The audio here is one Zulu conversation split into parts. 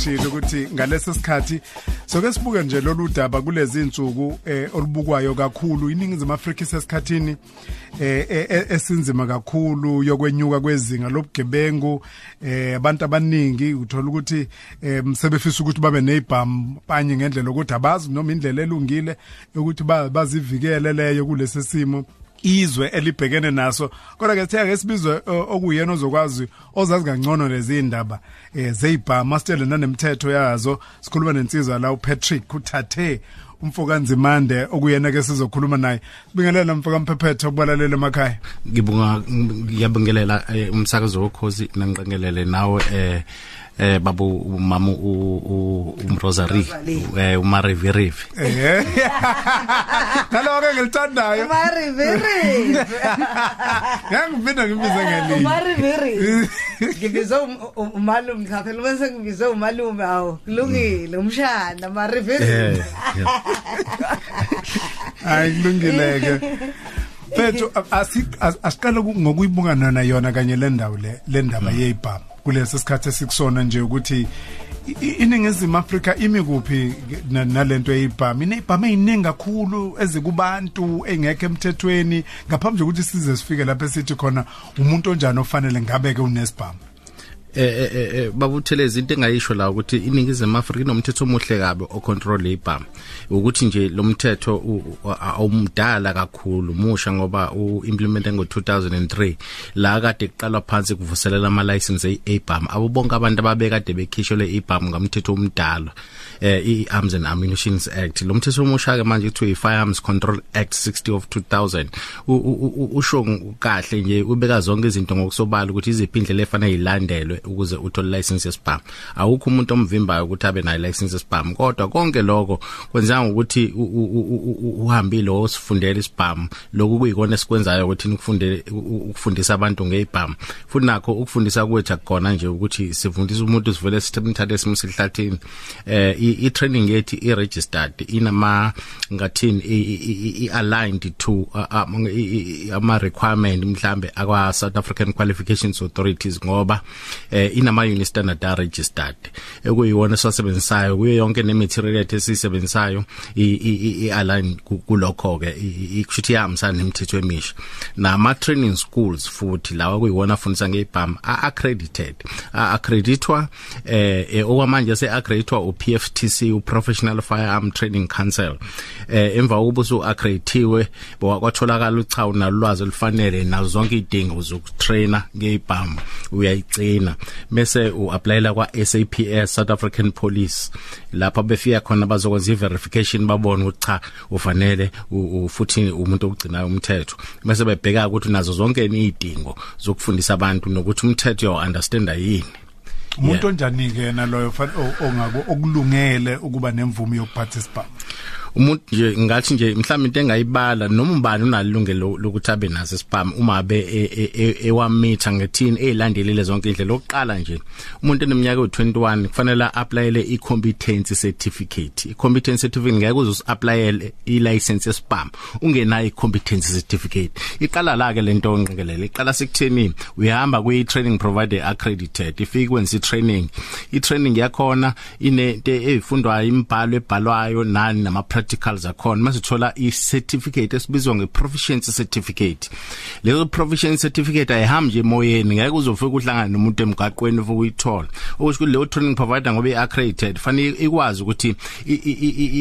sekushilo ukuthi ngalesi sikhathi soke sibuke nje lolu daba kulezi insuku eh olubukwayo kakhulu iningizimu Afrika isesikhathini eh e, e, esinzima kakhulu yokwenyuka kwezinga lobugebengu. Eh abantu abaningi uthola ukuthi eh sebefisa ukuthi babe nezibhamu banye ngendlela ukuthi abazi noma indlela elungile ukuthi bazivikele leyo kulesi simo. Izwe elibhekene naso. Kodwa ke sithe ngesibizwe okuyena ozokwazi ozazi kangcono lezi indaba eh zeyibha mastele nanemithetho yazo sikhuluma nensizwa la uPatrick uthathe umfokanzimande okuyena ke sizokhuluma naye. Sibingelela mfoka mphephetho okubalalele emakhaya. Ngibonga ngiyabingelela eh, umsakazo wokhozi nangiqengelele nawe eh eh babu umama umrosary eh umarivirivi. Eh. Nalo ke ngilithandayo. Umarivirivi. Ngangiphinda ngibize ngelinye umarivirivi. Ngibize umalume cha phela bese ngibize umalume awu kulungile umshana marivirivi hayi kulungileke Pethu asiqala ngokuyibuka nana yona kanye le ndawo le le ndaba yezibhamu kulesi sikhathi esikusona nje ukuthi iningizimu Afrika imi kuphi nalento eyibhama inezibhama eziningi kakhulu ezikubantu engekho emthethweni ngaphambi kokuthi size sifike lapha esithi khona umuntu onjani ofanele ngabe ke unesibhama Eh, eh eh eh babutheleza into engayisho la ukuthi iningizimu Afrika inomthetho omuhle kabi ocontrol labor ukuthi nje lo mthetho awumdala kakhulu musha ngoba uimplementa ngo 2003 la kade kuqalwa phansi kuvuselela ama license eIBAM abo bonke abantu ababekade bekhishwe eIBAM ngamthetho omdala eh iArms and Ammunition Act. Lo mthetho omusha ke manje kuthiwa iFirearms Control Act 60 of 2000 usho kahle nje ubeka zonke izinto ngokusobala ukuthi iziphi indlela efanele ilandelwe ukuze uthole license yesibhamu. Awukho umuntu omvimbayo ukuthi abe nayo license yesibhamu kodwa konke lokho kwenza ukuthi uhambile osifundela isibhamu. Lokhu kuyikona esikwenzayo ukuthi nikufundele ukufundisa abantu ngeibhamu futhi nakho ukufundisa kwethu akukona nje ukuthi sifundisa umuntu sivele sithathe simsihlathini eh i training yethu i registered inama ngathini i aligned to ama requirement mhlambe akwa South African Qualifications Authorities ngoba eh inama unit standard are registered. Ekuyiwona esiwasebenzisayo kuyo yonke nematerial ethu esisebenzisayo i align kulokho ke ikushithi yahambisana nemithetho emisha. Nama training schools futhi lawa kuyiwona afundisa ngeibham accredited accreditwa eh okwamanje se accreditwa uPFTC uProfessional Firearm Training Council. Eh emva kokuba usu accreditiwe kwatholakala uchawu nalwazi olufanele nazo zonke idingo zokutraina ngeibham uyayigcina. Bese uapplyela kwa SAPS South African Police. Lapha befika khona bazokwenza iverification babone ukuthi cha ufanele futhi umuntu ogcinayo umthetho. Bese bebheka ukuthi nazo zonke izidingo zokufundisa abantu nokuthi umthetho yo understanda yini. Umuntu onjani ke yena loyo ongako okulungele ukuba nemvume yokuparticipate umuntu nje ngathi nje mhlawumbe into engayibala noma ubani unalungelo lokuthi abe naso spam uma abe ewamitha ngethini ezilandelele zonke indlela lokuqala nje umuntu eneminyaka u21 kufanele applyele i-competence certificate. I-competence certificate ngeke uze applyele i-license yespam ungenayo i-competence certificate. Iqala la ke lento onqekelele iqala sekutheni uyahamba kwi training provider accredited ifike kwenza i-training. I-training yakhona inento ezifundwayo imibhalo ebhalwayo nani nama practicals akhona masithola i-certificate esibizwa nge-proficiency certificate. Leyo proficiency certificate ayihambi nje emoyeni ngeke uzofika uhlangana nomuntu emgaqweni ufike uyithola. Okusho ukuthi leyo training provider ngoba i-accredited fanele ikwazi ukuthi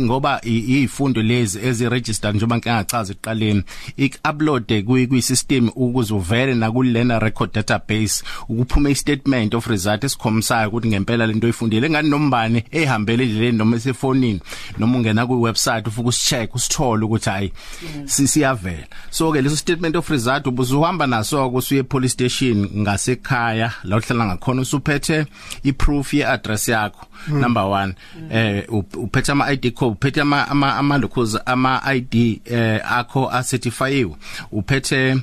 ngoba izifundo lezi ezi-registered njengoba ngingachaza ekuqaleni ik-upload kwi-system ukuze uvele nakulena record database ukuphuma i-statement of result esikhomsayo ukuthi ngempela lento oyifundile. Engani nombane ehambele endleleni noma esefonini noma ungena ku website ufike usicheck usithole ukuthi hayi sisiyavela so ke leso statement of result ubuzuhamba naso kusuye police station ngasekhaya la uhlala ngakhona usuphethe iproof ye address yakho number 1 eh uphethe ama ID code uphethe ama ama locals ama ID eh akho a certifyiwe uphethe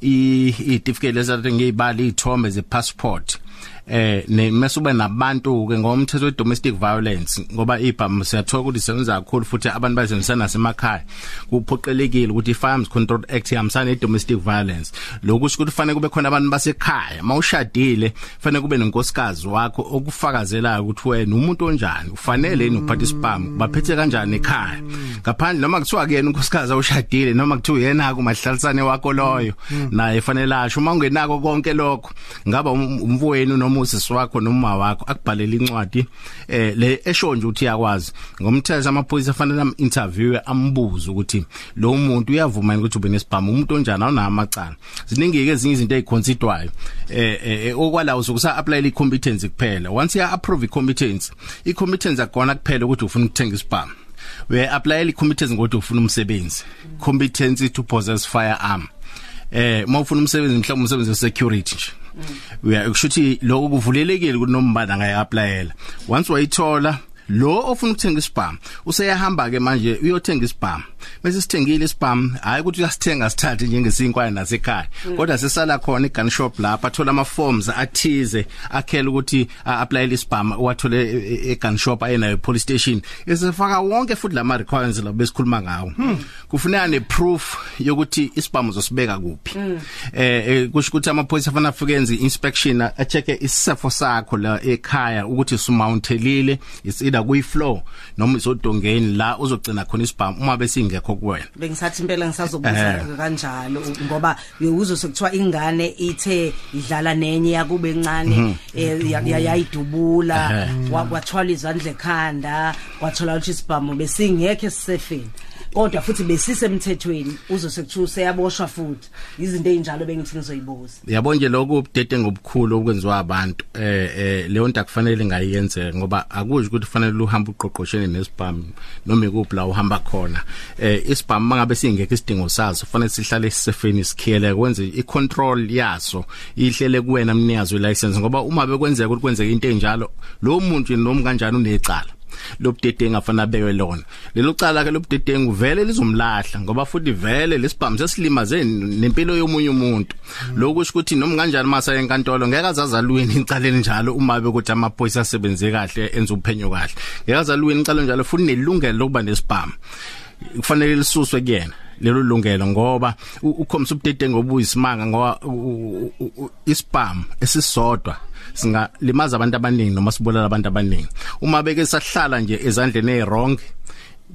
i certificate lezathu ngezibali izithombe ze passport eh nemesube nabantu ke ngomthetho we domestic violence ngoba ibhamu siyathola ukuthi senza kakhulu futhi abantu bayisebenzisana nasemakhaya. Kuphoqelekile ukuthi Firearms Control Act ihambisana ne domestic violence. Lokhu kusho ukuthi fanele kube khona abantu basekhaya. Mawushadile fanele kube nenkosikazi wakho okufakazela ukuthi wena umuntu onjani. Ufanele yini ukuphatha isibhamu? Baphethe kanjani ekhaya? Ngaphandle noma kuthiwa kuyena unkosikazi awushadile noma kuthiwa yena kumahlalisane wakho loyo naye fanele asho. Uma ungenako konke lokho ngaba umfowenu noma usisi wakho noma wakho akubhalela incwadi eh le esho nje ukuthi yakwazi ngomthetho amaphoyisa afanele am interview ambuze ukuthi lo muntu uyavuma ukuthi ube nesibhamu? Umuntu onjani? Awuna amacala? Ziningi ke ezinye izinto eziconsiderwayo eh okwala usukusa apply i competence kuphela. Once ya approve i competence i competence akona kuphela ukuthi ufuna ukuthenga isibhamu. We apply i competence ngokuthi ufuna umsebenzi. Competence to possess firearm. Eh mawufuna umsebenzi mhlawumbe umsebenzi we security nje. Uyakushuthi lokho kuvulelekile ukuthi nombani angayapplyela once wayithola lo ofuna ukuthenga isibhamu useyahamba ke manje uyothenga isibhamu. Bese sithengile isibhamu hayi ukuthi uyasithenga sithathe njengesinkwane nasekhaya. Kodwa sesala khona igun shop lapha athola ama forms athize akhela ukuthi apply isibhamu wathole egun shop ayenayo police station. Esefaka wonke futhi lama requirements labo besikhuluma ngawo. Kufuneka ne proof yokuthi isibhamu uzosibeka kuphi. Eh kusho ukuthi amaphoyisa afana afike enze inspection a check isifo sakho la ekhaya ukuthi sumounthelile is either kuyi floor noma isodongeni la uzogcina khona isibhamu uma besingekho kuwena. Bengisathi impela ngisazobuza kanjalo ngoba uyuzo sekuthiwa ingane ithe idlala nenye yakube encane yayidubula kwathwala izandla ekhanda kwathola ukuthi isibhamu besingekho esisefeni kodwa futhi besisemthethweni uzosekuthiwa seyaboshwa futhi. Izinto ezinjalo bengithi ngizoyibuza. Yabo nje lokho ubudede ngobukhulu okwenziwa abantu. Eh eh leyo nto akufanele ngayenzeke ngoba akusho ukuthi kufanele uhambe uqoqoshene nesibhamu noma ikuphi la uhamba khona. Eh isibhamu mangabe singekho isidingo saso kufanele sihlale sisefeni sikhiyele kwenze icontrol yaso ihlele kuwena mnikazi welicense ngoba uma bekwenzeka ukuthi kwenzeke into enjalo lo muntu noma kanjani unecala. Lobudedengu afana bewe lona. Lelo cala ke lobudedengu vele lizomlahla ngoba futhi vele lesibhamu sesilimaze nempilo yomunye umuntu. Lokusho ukuthi noma kanjani masa enkantolo ngeke azazalwini icaleni njalo uma bekuthi amaphoyisa asebenze kahle enza uphenyo kahle. Ngeke azalwini icaleni njalo futhi nelungelo lokuba nesibhamu. Kufanele lisuswe kuyena lelo lungelo ngoba ukhombisa ubudedengu obuyisimanga ngoba isibhamu esisodwa singalimaza abantu abaningi noma sibulala abantu abaningi. Uma beke sahlala nje ezandleni ezwrong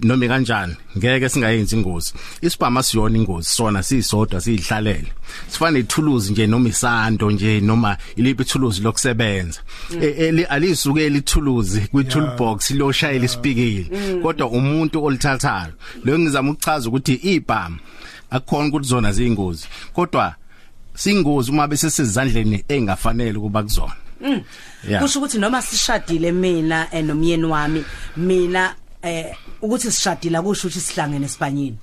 noma kanjani ngeke singayenzi ingozi. Isibhama siyona ingozi sona sisodwa siyihlalele sifana ithuluzi nje noma isando nje noma iliphi ithuluzi lokusebenza. Alisuke lithuluzi kwi toolbox loshayela isipikile kodwa umuntu olithathayo lo ngizama ukuchaza ukuthi ibhama akukhona ukuthi zona ziyingozi. Kodwa singozi uma bese sezandleni engafanele kuba kuzona. Yeah. Kusho ukuthi noma sishadile mina nomyeni wami mina eh ukuthi sishadile akusho ukuthi sihlangene esibanyini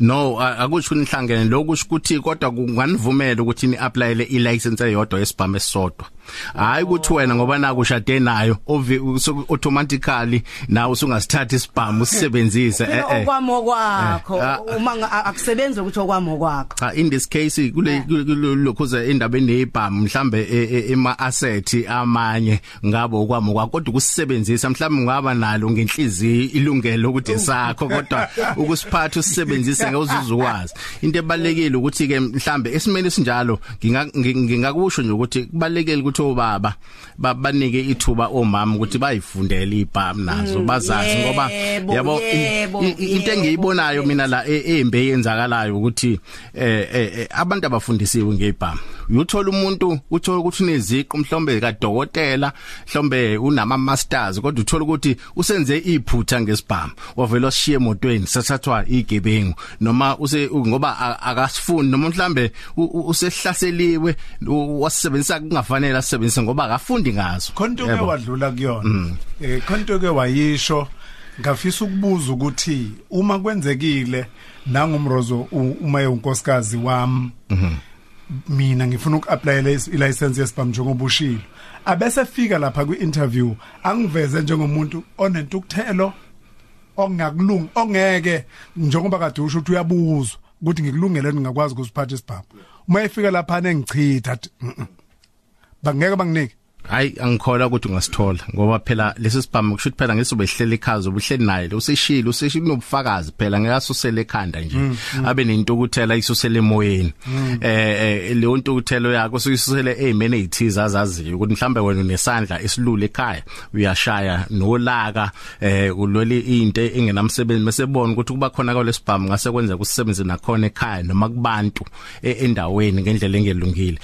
no akusho nihlangene lokusho ukuthi kodwa kunganivumela ukuthi ni applyele i license eyodwa yesibhamu esisodwa. Hayi ukuthi wena ngoba nakushade nayo automatically nawe usungasithatha isibhamu usisebenzise eh eh okwamo kwakho. Uma akusebenzi ukuthi okwamo kwakho. Cha in this case kule lokhuza indaba enezibhamu mhlambe ema asset amanye ngabe okwamo kwakho kodwa ukusebenzisa mhlambe ungaba nalo ngenhliziyo ilungelo ukuthi sakho kodwa ukusiphatha usisebenzise ngewuzuza ukwazi into ebalekile ukuthi ke mhlambe esimeni sinjalo ngingakusho nje ukuthi kubalekile ukuthi obaba babanike ithuba omama ukuthi bayifundele ibhamu nazo bazazi ngoba yabo into engiyibonayo mina la embe yenzakalayo ukuthi eh abantu abafundisiwe ngebhamu uyothola umuntu uthola ukuthi uneziqu mhlombe kadokotela mhlombe unama masters kodwa uthola ukuthi usenze iphutha ngesibhamu. Wavela sishiye emotweni sathathwa igebengu. Noma use ngoba akasifundi noma mhlambe usehlaseliwe wasebenzisa kungafanele asebenzise ngoba akafundi ngazo. Khonto ke wadlula kuyona. Eh khonto ke wayisho ngafisa ukubuza ukuthi uma kwenzekile nangumrozo uma eyonkosikazi wami mina ngifuna ukuapplyela ilicense yesibhamu njengoba ushilo abese fika lapha kwi-interview angiveze njengomuntu onentukuthelo ongakulungi ongeke njengoba kade usho ukuthi uyabuzwa ukuthi ngikulungele ngingakwazi ukusiphatha isibhamu. Uma efika lapha nengichitha bangeke banginike. Hayi angikholwa ukuthi ungasithola ngoba phela lesi sibhamu kusho phela ngesobe hlela ikhazi obuhleli naye useshila useshila unobufakazi phela ngeke asusele ekhanda nje abe nentukuthela isusele emoyeni. Eh eh leyo ntukuthelo yakho suyisusele ezimene ezithiza azaziyo ukuthi mhlambe wena unesandla esilule ekhaya uyashaya nolaka eh ulwele into engenamsebenzi. Mesebona ukuthi kuba khona kwalesibhamu ngase kwenza kusebenze nakhona ekhaya noma kubantu e- endaweni ngendlela engelungile.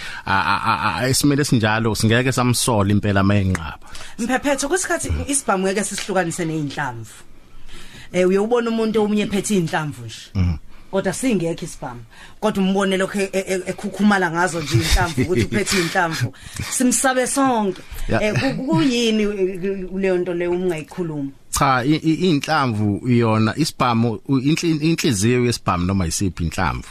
Esimele sinjalo singeke samsola impela mayenqaba Mphephetho kwesikhathi isibhamu ngeke sisihlukanise nezinhlamvu. Eh uyobona umuntu omunye phethe inhlamvu nje. Kodwa singekho isibhamu. Kodwa umbone lokho e- e- ekhukhumala ngazo nje inhlamvu ukuthi uphethe inhlamvu. Simsabe sonke. Eh ku- kuyini eh, leyo nto leyo ungayikhuluma? cha inhlamvu yona isibhamu inhliziyo yesibhamu noma isiphi inhlamvu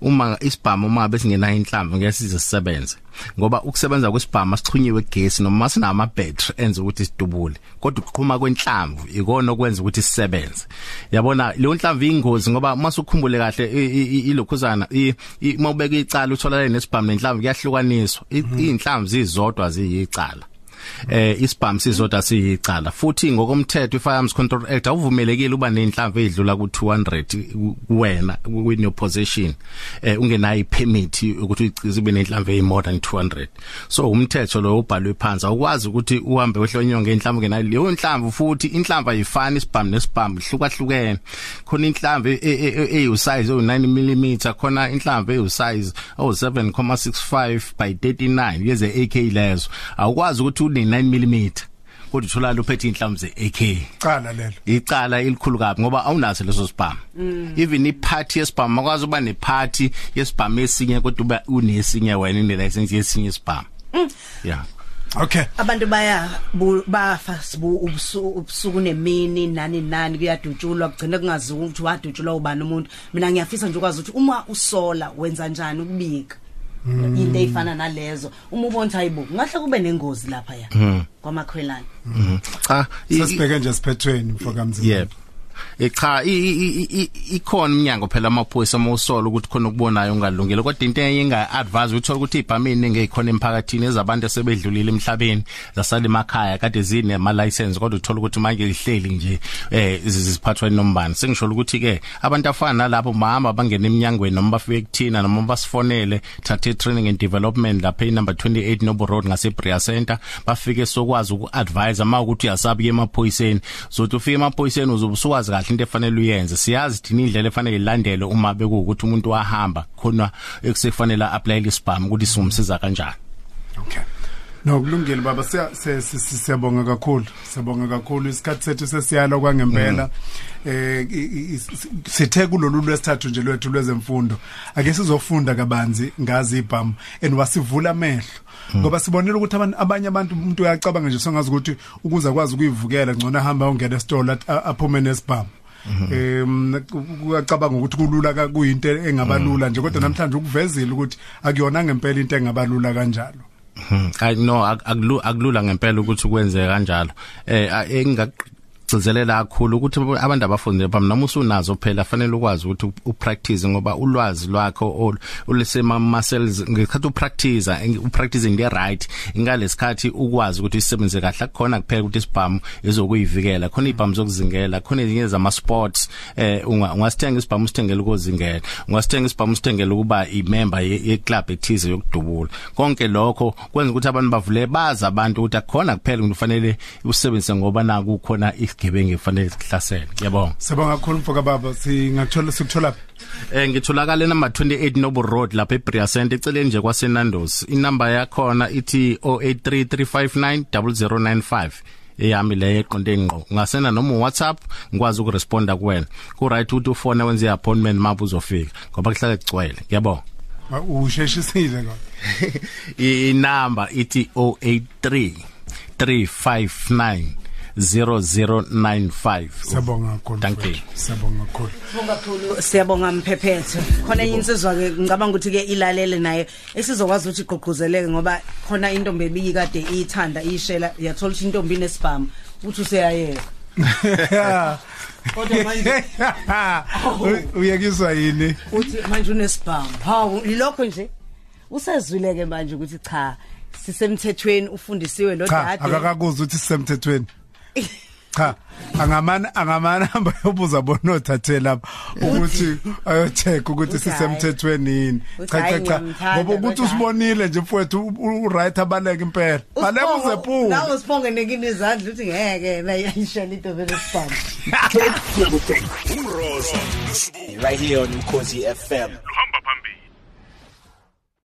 uma isibhamu uma besingena inhlamvu ngeke size sisebenze ngoba ukusebenza kwesibhamu asixhunyiwe gesi noma sinama battery enza ukuthi sidubule. Kodwa ukuqhuma kwenhlamvu ikona okwenza ukuthi sisebenze. Yabona leyo nhlamvu ingozi ngoba uma sukhumbule kahle i- i- i- ilokhuzana i- i- uma ubeka icala utholakala nesibhamu nenhlamvu kuyahlukaniswa. I- inhlamvu zizodwa ziyicala. Eh isibhamu sizodwa siyicala futhi ngokomthetho iFirearms Control Act awuvumelekile uba nenhlamvu edlula ku200 kuwena in your possession eh ungenayo ipermit ukuthi uyichize ube nenhlamvu ezimore than 200 so umthetho lo ubhalwe phansi awukwazi ukuthi uhambe wehlonyonge inhlamvu ngenayo leyo nhlamvu futhi inhlamvu ayifani isibhamu nesibhamu hlukahlukene khona inhlamvu eyu-size oyu9 mm khona inhlamvu eyu-size owu7.65 by 39 yeze AK lezo. Awukwazi ukuthi une9 mm kodwa utholakala uphethe inhlamvu ze-AK cala lelo. Icala elikhulu kabi ngoba awunaso leso sibhamu. Even iphathi yesibhamu makwazi uba nephathi yesibhamu esinye kodwa uba unesinye wena une license yesinye isibhamu. Yeah. Okay. Abantu baya bu- bafa sibu ubusu- ubusuku nemini nani nani kuyadutshulwa kugcina kungaziwa ukuthi wadutshulwa ubani umuntu. Mina ngiyafisa nje ukwazi ukuthi uma usola wenza njani ukubika. Into efana nalezo. Uma ubona ukuthi hayibo ngahle kube nengozi lapha ya kwamakhwelana Mhm. cha i- i- sesibheke nje siphethweni mfokamzini yebo. Eh cha i- i- i- i- ikhona iminyango phela amaphoyisa mawusola ukuthi khona ukubonayo ungalungile kodwa into enga advise uthola ukuthi ibhamini ngezikhona emphakathini ezabantu asebedlulile emhlabeni zasala emakhaya kade zine ama license kodwa uthola ukuthi manje lihleli nje eh ziziphathwa inombani sengisho ukuthi ke abantu afana nalabo mahamba bangena eminyangweni noma bafike kuthina noma basifonele thathe training and development lapha e number 28 Noble Road ngase Bria Center. Bafike sokwazi ukuadvise ama ukuthi uyasabi emaphoyiseni. Zothi ufike emaphoyiseni uzobusukazi kahle into efanele uyenze. Siyazi thina indlela efanele ilandele uma bekuwukuthi umuntu wahamba khona ekusefanele apply isibhamu ukuthi sumsiza kanjani. Okay. No kulungile baba siya- se- se- se- siyabonga kakhulu. Siyabonga kakhulu. Isikhathi sethu sesiyalo kwangempela. Eh sithe kulolu lwesithathu nje lwethu lwezemfundo. Ake sizofunda kabanzi ngazi ibhamu and wasivula amehlo. Ngoba sibonile ukuthi abantu abanye abantu umuntu uyacabanga nje songazi ukuthi ukuze akwazi ukuyivukela ngcono ahamba ungena esitolo aphume nesibhamu. Em uyacabanga ukuthi kulula kuyinto engabalula nje kodwa namhlanje ukuvezile ukuthi akuyona ngempela into engabalula kanjalo. Mhm. I akulu akulula ngempela ukuthi kwenze kanjalo. Eh a- engingagcizelela kakhulu ukuthi abantu abafundile bami noma usunazo phela fanele ukwazi ukuthi upractice ngoba ulwazi lwakho ol- ulisema muscles ngekhathi upractice upractice into right ingalesikhathi ukwazi ukuthi isebenze kahle. Akukhona kuphela ukuthi isibhamu ezokuyivikela khona ibhamu zokuzingela khona ezinye zama sports eh unga- ungasithenga isibhamu usithengele ukuzingela ungasithenga isibhamu usithengele ukuba imember ye ye club ethize yokudubula. Konke lokho kwenza ukuthi abantu bavule bazi abantu ukuthi akukhona kuphela ukuthi ufanele usebenzise ngoba naku kukhona isigebengu efanele sihlasele yabonga Sibonga kakhulu mfoka baba. Singathola sikuthola Eh ngitholakala number 28 Noble Road lapha eBria Center eceleni nje kwaseNandos. Inamba yakho ithi 0833590095. eyami le eqonde ngqo. Ungasena noma WhatsApp ngikwazi ukuresponda kuwena. Ku right ukuthi ufone wenze appointment mapho uzofika. Ngoba kuhlale kugcwele. Ngiyabonga. Usheshisile kodwa inamba ithi 083 359 0095 Siyabonga kakhulu. Thank you. Siyabonga kakhulu. Sibonga kakhulu siyabonga mphephetho khona insizwa ke ngicabanga ukuthi ke ilalele naye. Esizokwazi ukuthi igqugquzeleke ngoba khona intombi ebiyi kade iyithanda ishela yathola ukuthi intombi inesibhamu. Uthi useyayeka. Kodwa manje- Uyekiswa yini? uthi manje unesibhamu. Hawu ilokho nje? Usezwile ke manje ukuthi cha sisemthethweni ufundisiwe lo cha dade akakakuzwa ukuthi sisemthethweni. Cha angamana angamana hamba yobuza bonothathe lapha ukuthi ayocheck ukuthi sisemthethweni yini. Cha cha cha. ngoba ukuthi usibonile nje mfowethu u- u-right abaleke impela. Baleke uzephula nawe usibonge nekini izandla uthi ngeke bayishela into vele Umrozo right here on Ukhosi FM